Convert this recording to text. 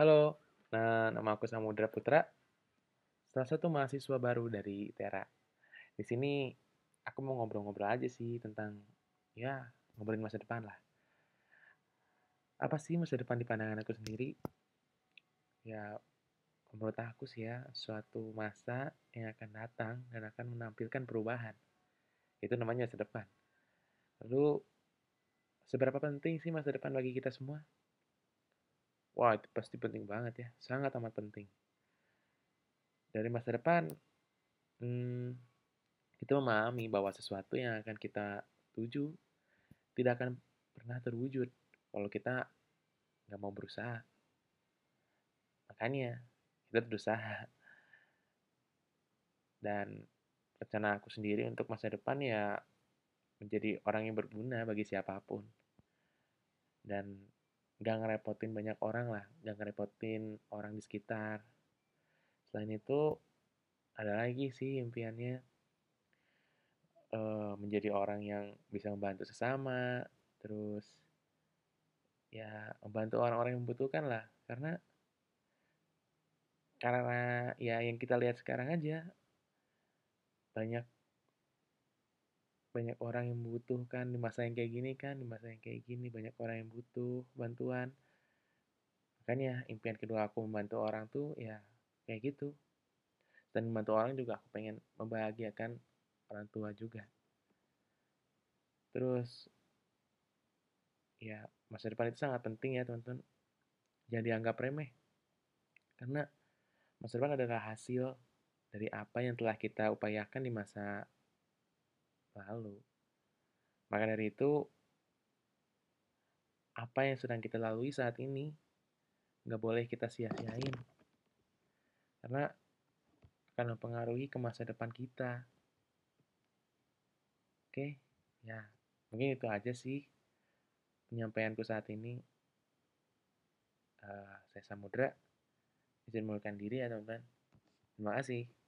Halo, nah, nama aku Samudra Putra, salah satu mahasiswa baru dari ITERA. Di sini aku mau ngobrol-ngobrol aja sih tentang, ya, ngobrolin masa depan lah. Apa sih masa depan di pandangan aku sendiri? Ya, menurut aku sih ya, suatu masa yang akan datang dan akan menampilkan perubahan. Itu namanya masa depan. Lalu, seberapa penting sih masa depan bagi kita semua? Wah, itu pasti penting banget ya, sangat amat penting. Dari masa depan, hmm, kita memahami bahwa sesuatu yang akan kita tuju tidak akan pernah terwujud kalau kita nggak mau berusaha. Makanya, kita berusaha. Dan rencana aku sendiri untuk masa depan ya menjadi orang yang berguna bagi siapa pun. Dan nggak ngerepotin banyak orang lah, nggak ngerepotin orang di sekitar. Selain itu, ada lagi sih impiannya eh, menjadi orang yang bisa membantu sesama, terus ya membantu orang-orang yang membutuhkan lah. Karena karena ya yang kita lihat sekarang aja banyak banyak orang yang membutuhkan di masa yang kayak gini kan, di masa yang kayak gini banyak orang yang butuh bantuan. Makanya impian kedua aku membantu orang tuh ya kayak gitu. Dan membantu orang juga aku pengen membahagiakan orang tua juga. Terus ya masa depan itu sangat penting ya teman-teman. Jangan dianggap remeh. Karena masa depan adalah hasil dari apa yang telah kita upayakan di masa lalu. Maka dari itu, apa yang sedang kita lalui saat ini nggak boleh kita sia-siain. Karena akan mempengaruhi ke masa depan kita. Oke, ya mungkin itu aja sih penyampaianku saat ini. Uh, saya Samudra, izin mengulurkan diri ya teman-teman. Terima kasih.